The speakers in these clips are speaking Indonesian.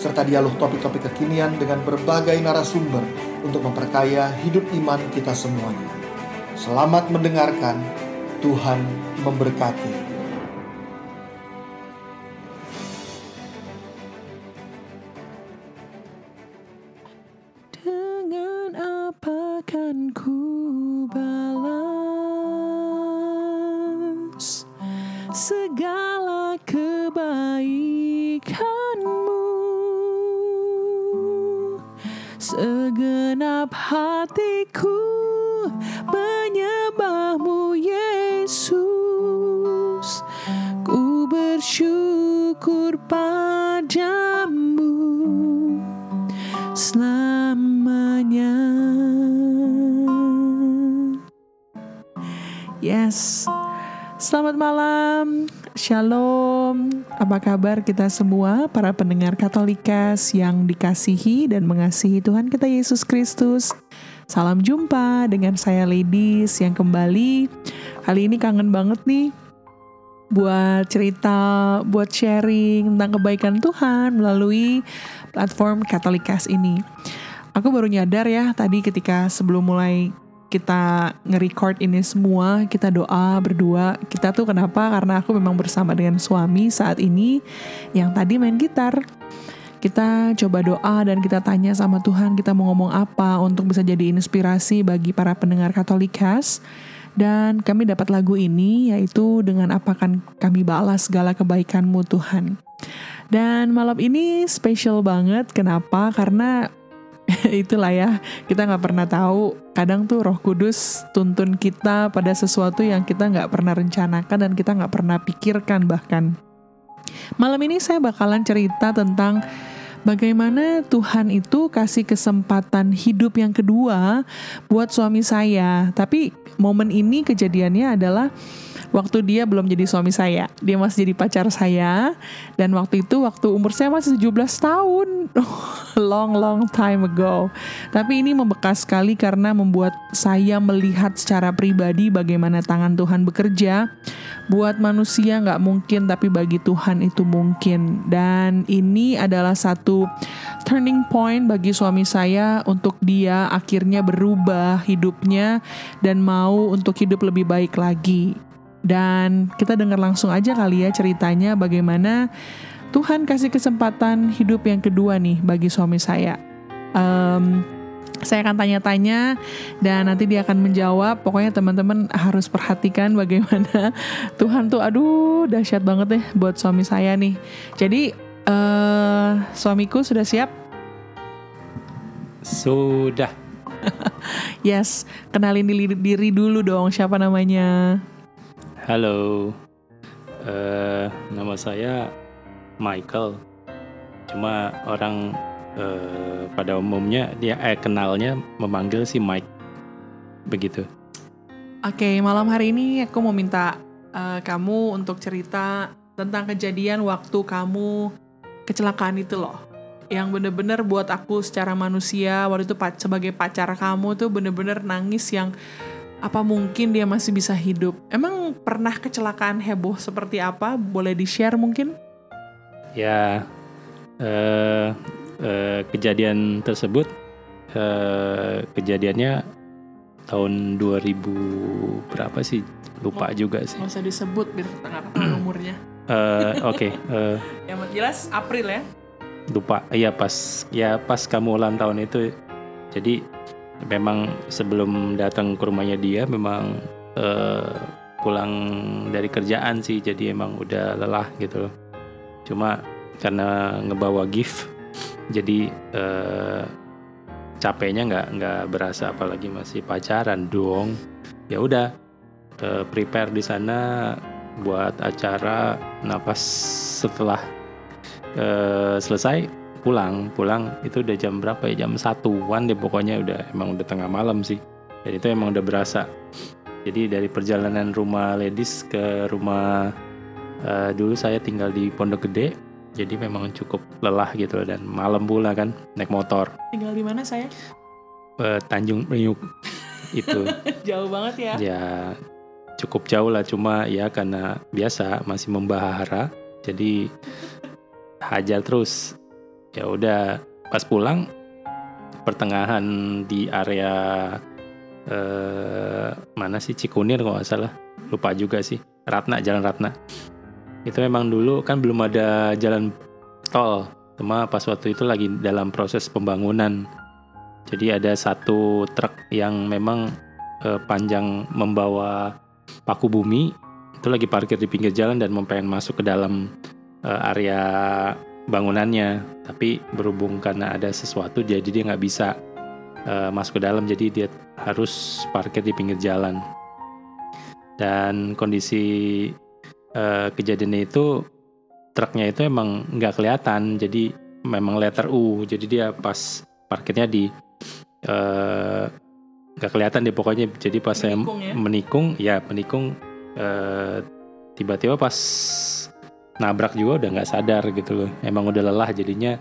serta dialog topik-topik kekinian dengan berbagai narasumber untuk memperkaya hidup iman kita semuanya. Selamat mendengarkan, Tuhan memberkati. Segenap hatiku menyembahmu Yesus. Ku bersyukur padamu selamanya. Yes. Selamat malam, Shalom. Apa kabar kita semua, para pendengar Katolikas yang dikasihi dan mengasihi Tuhan kita Yesus Kristus? Salam jumpa dengan saya Ladies yang kembali. Kali ini kangen banget nih buat cerita, buat sharing tentang kebaikan Tuhan melalui platform Katolikas ini. Aku baru nyadar ya tadi ketika sebelum mulai kita nge-record ini semua, kita doa berdua. Kita tuh kenapa? Karena aku memang bersama dengan suami saat ini yang tadi main gitar. Kita coba doa dan kita tanya sama Tuhan kita mau ngomong apa untuk bisa jadi inspirasi bagi para pendengar Katolikas. Dan kami dapat lagu ini yaitu dengan apa kan kami balas segala kebaikanmu Tuhan. Dan malam ini spesial banget. Kenapa? Karena itulah ya kita nggak pernah tahu. Kadang tuh Roh Kudus tuntun kita pada sesuatu yang kita nggak pernah rencanakan dan kita nggak pernah pikirkan bahkan. Malam ini saya bakalan cerita tentang bagaimana Tuhan itu kasih kesempatan hidup yang kedua buat suami saya. Tapi momen ini kejadiannya adalah waktu dia belum jadi suami saya. Dia masih jadi pacar saya. Dan waktu itu waktu umur saya masih 17 tahun. long long time ago. Tapi ini membekas sekali karena membuat saya melihat secara pribadi bagaimana tangan Tuhan bekerja. Buat manusia nggak mungkin, tapi bagi Tuhan itu mungkin. Dan ini adalah satu turning point bagi suami saya untuk dia akhirnya berubah hidupnya dan mau untuk hidup lebih baik lagi. Dan kita dengar langsung aja kali ya ceritanya bagaimana Tuhan kasih kesempatan hidup yang kedua nih bagi suami saya. Um, saya akan tanya-tanya dan nanti dia akan menjawab. Pokoknya teman-teman harus perhatikan bagaimana Tuhan tuh aduh dahsyat banget deh buat suami saya nih. Jadi uh, suamiku sudah siap? Sudah. yes, kenalin diri, diri dulu dong siapa namanya. Halo, uh, nama saya Michael. Cuma orang uh, pada umumnya dia eh kenalnya memanggil si Mike, begitu. Oke, okay, malam hari ini aku mau minta uh, kamu untuk cerita tentang kejadian waktu kamu kecelakaan itu loh. Yang bener-bener buat aku secara manusia waktu itu sebagai pacar kamu tuh bener-bener nangis yang apa mungkin dia masih bisa hidup? Emang pernah kecelakaan heboh seperti apa? Boleh di-share mungkin? Ya, uh, uh, kejadian tersebut uh, kejadiannya tahun 2000 berapa sih? Lupa oh, juga sih. Nggak usah disebut biar nggak umurnya. Uh, Oke. Okay, uh, Yang jelas April ya? Lupa. Iya pas ya pas kamu ulang tahun itu. Jadi memang sebelum datang ke rumahnya dia memang uh, pulang dari kerjaan sih jadi emang udah lelah gitu loh cuma karena ngebawa gift jadi uh, capeknya nggak nggak berasa apalagi masih pacaran dong ya udah uh, prepare di sana buat acara napas setelah uh, selesai pulang. Pulang itu udah jam berapa ya? Jam satuan deh pokoknya. Udah emang udah tengah malam sih. Dan itu emang udah berasa. Jadi dari perjalanan rumah ladies ke rumah uh, dulu saya tinggal di Pondok Gede. Jadi memang cukup lelah gitu dan malam pula kan naik motor. Tinggal di mana saya? Uh, Tanjung Priuk. Itu. Jauh banget ya. Ya cukup jauh lah cuma ya karena biasa masih membahara jadi hajar terus. Ya udah pas pulang pertengahan di area eh, mana sih? Cikunir kalau nggak salah. Lupa juga sih. Ratna Jalan Ratna. Itu memang dulu kan belum ada jalan tol cuma pas waktu itu lagi dalam proses pembangunan. Jadi ada satu truk yang memang eh, panjang membawa paku bumi itu lagi parkir di pinggir jalan dan mau masuk ke dalam uh, area bangunannya. Tapi berhubung karena ada sesuatu jadi dia nggak bisa uh, masuk ke dalam. Jadi dia harus parkir di pinggir jalan. Dan kondisi uh, kejadiannya itu truknya itu emang nggak kelihatan. Jadi memang letter U. Jadi dia pas parkirnya di uh, nggak kelihatan deh pokoknya. Jadi pas menikung, saya ya? menikung ya menikung tiba tiba-tiba pas nabrak juga udah nggak sadar gitu loh. Emang udah lelah jadinya.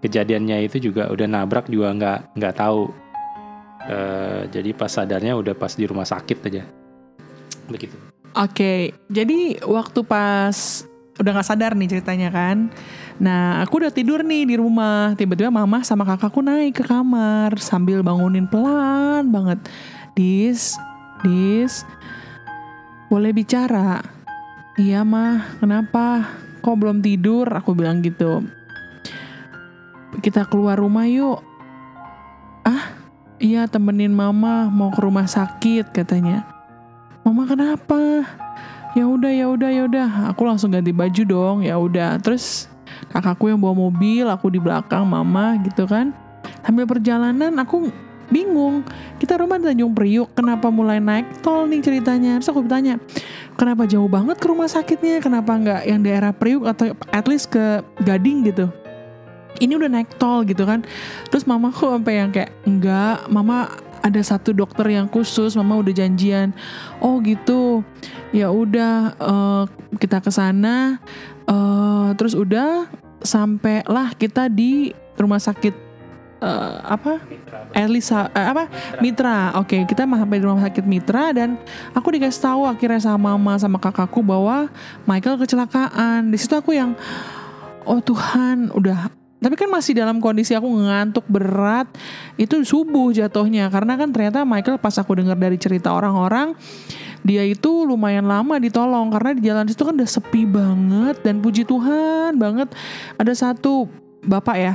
Kejadiannya itu juga udah nabrak juga nggak nggak tahu. E, jadi pas sadarnya udah pas di rumah sakit aja. Begitu. Oke okay, jadi waktu pas udah nggak sadar nih ceritanya kan Nah, aku udah tidur nih di rumah. Tiba-tiba mama sama kakakku naik ke kamar sambil bangunin pelan banget. Dis, Dis, boleh bicara? Iya mah, kenapa? Kok belum tidur? Aku bilang gitu. Kita keluar rumah yuk. Ah, iya temenin mama mau ke rumah sakit katanya. Mama kenapa? Ya udah ya udah ya udah. Aku langsung ganti baju dong. Ya udah. Terus kakakku yang bawa mobil aku di belakang mama gitu kan. Sambil perjalanan aku bingung. Kita rumah di Tanjung Priuk kenapa mulai naik tol nih ceritanya? Terus aku bertanya kenapa jauh banget ke rumah sakitnya? Kenapa nggak yang daerah Priuk atau at least ke Gading gitu? Ini udah naik tol gitu kan. Terus mamaku sampai yang kayak enggak mama ada satu dokter yang khusus mama udah janjian oh gitu. Ya udah uh, kita ke sana. Uh, terus udah sampailah kita di rumah sakit uh, apa? Elisa uh, apa? Mitra. Oke, okay, kita sampai di rumah sakit Mitra dan aku dikasih tahu akhirnya sama mama sama kakakku bahwa Michael kecelakaan. Di situ aku yang oh Tuhan, udah tapi kan masih dalam kondisi aku ngantuk berat itu subuh jatuhnya. Karena kan ternyata Michael pas aku dengar dari cerita orang-orang dia itu lumayan lama ditolong. Karena di jalan situ kan udah sepi banget dan puji Tuhan banget. Ada satu bapak ya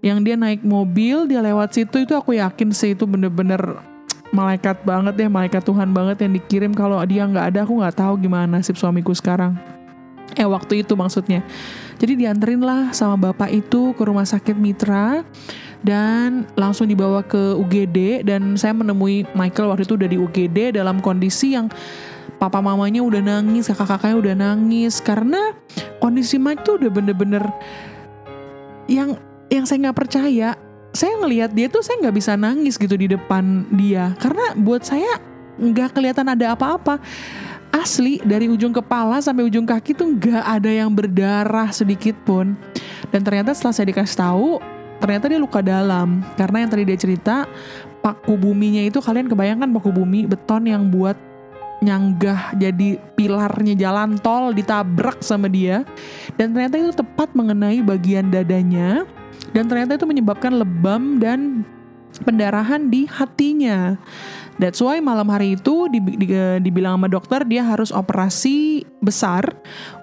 yang dia naik mobil dia lewat situ itu aku yakin sih itu bener-bener malaikat banget ya malaikat Tuhan banget yang dikirim. Kalau dia nggak ada aku nggak tahu gimana nasib suamiku sekarang. Eh waktu itu maksudnya jadi dianterin lah sama bapak itu ke rumah sakit Mitra dan langsung dibawa ke UGD dan saya menemui Michael waktu itu udah di UGD dalam kondisi yang papa mamanya udah nangis, kakak-kakaknya udah nangis karena kondisi Mike tuh udah bener-bener yang yang saya nggak percaya. Saya ngelihat dia tuh saya nggak bisa nangis gitu di depan dia karena buat saya nggak kelihatan ada apa-apa. Asli dari ujung kepala sampai ujung kaki tuh nggak ada yang berdarah sedikit pun. Dan ternyata setelah saya dikasih tahu ternyata dia luka dalam. Karena yang tadi dia cerita paku buminya itu kalian kebayangkan paku bumi beton yang buat nyanggah jadi pilarnya jalan tol ditabrak sama dia. Dan ternyata itu tepat mengenai bagian dadanya. Dan ternyata itu menyebabkan lebam dan pendarahan di hatinya That's why malam hari itu di, di, dibilang sama dokter dia harus operasi besar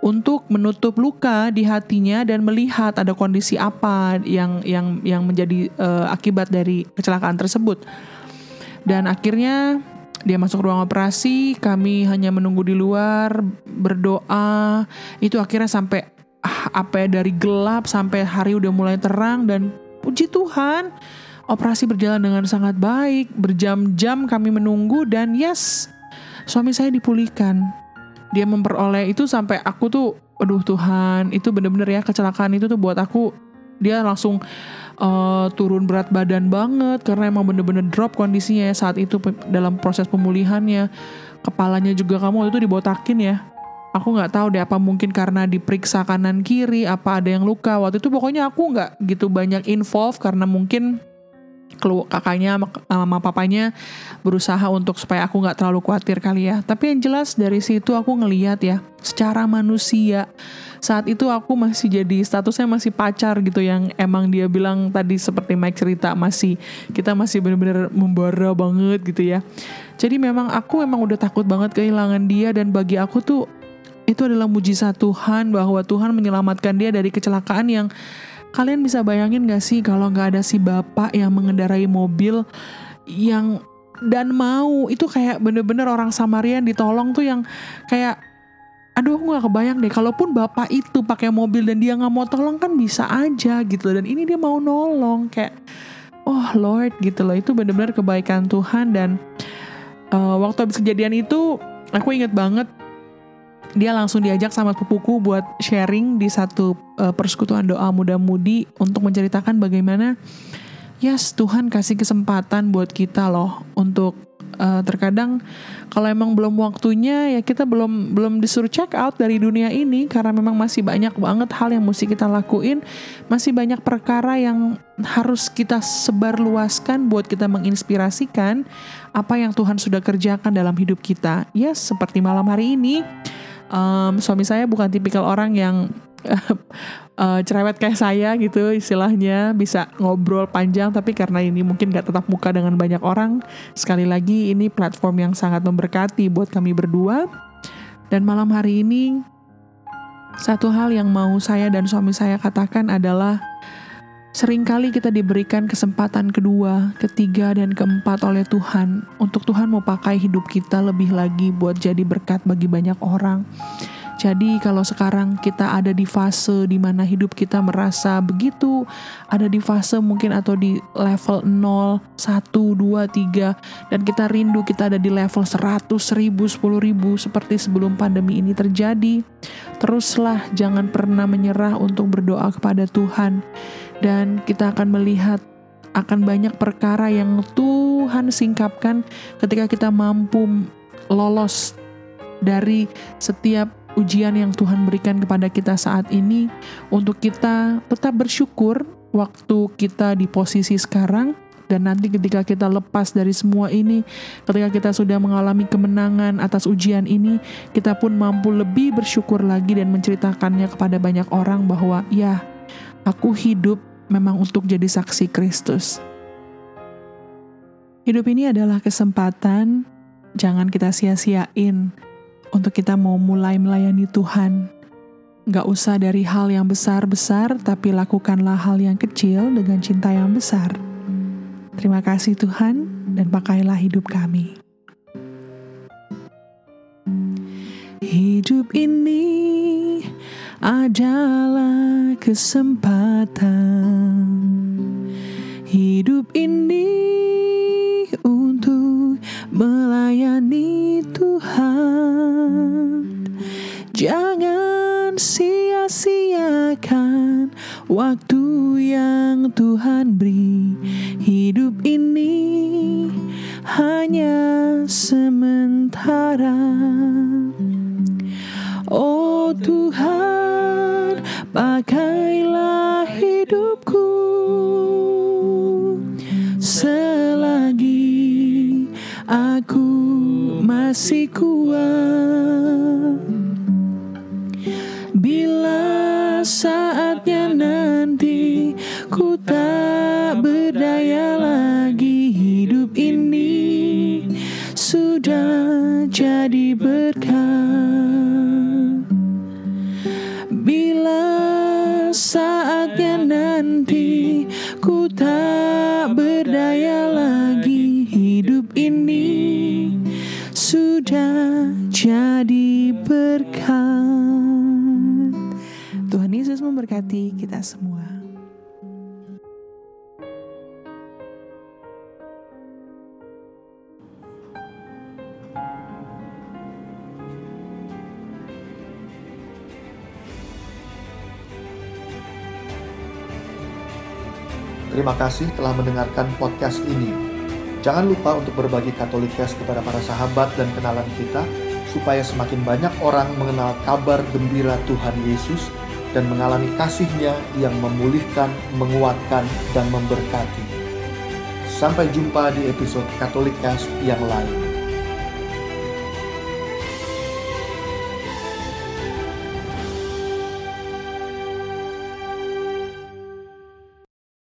untuk menutup luka di hatinya dan melihat ada kondisi apa yang yang yang menjadi uh, akibat dari kecelakaan tersebut. Dan akhirnya dia masuk ruang operasi, kami hanya menunggu di luar berdoa. Itu akhirnya sampai ah, apa ya dari gelap sampai hari udah mulai terang dan puji Tuhan Operasi berjalan dengan sangat baik, berjam-jam kami menunggu dan yes, suami saya dipulihkan. Dia memperoleh itu sampai aku tuh, aduh Tuhan, itu bener-bener ya kecelakaan itu tuh buat aku. Dia langsung uh, turun berat badan banget karena emang bener-bener drop kondisinya ya saat itu dalam proses pemulihannya. Kepalanya juga kamu waktu itu dibotakin ya. Aku nggak tahu deh apa mungkin karena diperiksa kanan kiri apa ada yang luka. Waktu itu pokoknya aku nggak gitu banyak involve karena mungkin kakaknya sama papanya berusaha untuk supaya aku nggak terlalu khawatir kali ya. Tapi yang jelas dari situ aku ngeliat ya secara manusia saat itu aku masih jadi statusnya masih pacar gitu yang emang dia bilang tadi seperti Mike cerita masih kita masih bener-bener membara banget gitu ya. Jadi memang aku memang udah takut banget kehilangan dia dan bagi aku tuh itu adalah mujizat Tuhan bahwa Tuhan menyelamatkan dia dari kecelakaan yang Kalian bisa bayangin gak sih kalau gak ada si bapak yang mengendarai mobil yang dan mau? Itu kayak bener-bener orang Samaria yang ditolong tuh yang kayak aduh aku gak kebayang deh. Kalaupun bapak itu pakai mobil dan dia nggak mau tolong kan bisa aja gitu. Dan ini dia mau nolong kayak oh Lord gitu loh. Itu bener-bener kebaikan Tuhan. Dan uh, waktu habis kejadian itu aku inget banget dia langsung diajak sama pupuku buat sharing di satu uh, persekutuan doa muda-mudi untuk menceritakan bagaimana yes Tuhan kasih kesempatan buat kita loh untuk uh, terkadang kalau emang belum waktunya ya kita belum belum disuruh check out dari dunia ini karena memang masih banyak banget hal yang mesti kita lakuin masih banyak perkara yang harus kita sebarluaskan buat kita menginspirasikan apa yang Tuhan sudah kerjakan dalam hidup kita. Yes seperti malam hari ini um, suami saya bukan tipikal orang yang uh, cerewet kayak saya gitu istilahnya. Bisa ngobrol panjang tapi karena ini mungkin gak tetap muka dengan banyak orang sekali lagi ini platform yang sangat memberkati buat kami berdua. Dan malam hari ini satu hal yang mau saya dan suami saya katakan adalah Seringkali kita diberikan kesempatan kedua, ketiga, dan keempat oleh Tuhan untuk Tuhan mau pakai hidup kita lebih lagi buat jadi berkat bagi banyak orang. Jadi kalau sekarang kita ada di fase di mana hidup kita merasa begitu, ada di fase mungkin atau di level 0, 1, 2, 3, dan kita rindu kita ada di level 100, 1000, 10 ribu seperti sebelum pandemi ini terjadi, teruslah jangan pernah menyerah untuk berdoa kepada Tuhan dan kita akan melihat akan banyak perkara yang Tuhan singkapkan ketika kita mampu lolos dari setiap ujian yang Tuhan berikan kepada kita saat ini. Untuk kita tetap bersyukur waktu kita di posisi sekarang. Dan nanti ketika kita lepas dari semua ini ketika kita sudah mengalami kemenangan atas ujian ini kita pun mampu lebih bersyukur lagi dan menceritakannya kepada banyak orang bahwa ya aku hidup memang untuk jadi saksi Kristus. Hidup ini adalah kesempatan, jangan kita sia-siain untuk kita mau mulai melayani Tuhan. Gak usah dari hal yang besar-besar, tapi lakukanlah hal yang kecil dengan cinta yang besar. Terima kasih Tuhan, dan pakailah hidup kami. Hidup ini adalah kesempatan hidup ini untuk melayani Tuhan. Jangan sia-siakan waktu yang Tuhan beri. Hidup ini hanya sementara. Aku masih kuat. Bila saatnya nanti ku tak berdaya lagi hidup ini sudah jadi berkah. saatnya nanti ku tak berdaya lagi hidup ini sudah jadi berkat. Tuhan Yesus memberkati kita semua. Terima kasih telah mendengarkan podcast ini. Jangan lupa untuk berbagi Katolikas kepada para sahabat dan kenalan kita, supaya semakin banyak orang mengenal kabar gembira Tuhan Yesus dan mengalami kasihnya yang memulihkan, menguatkan, dan memberkati. Sampai jumpa di episode Katolikas yang lain.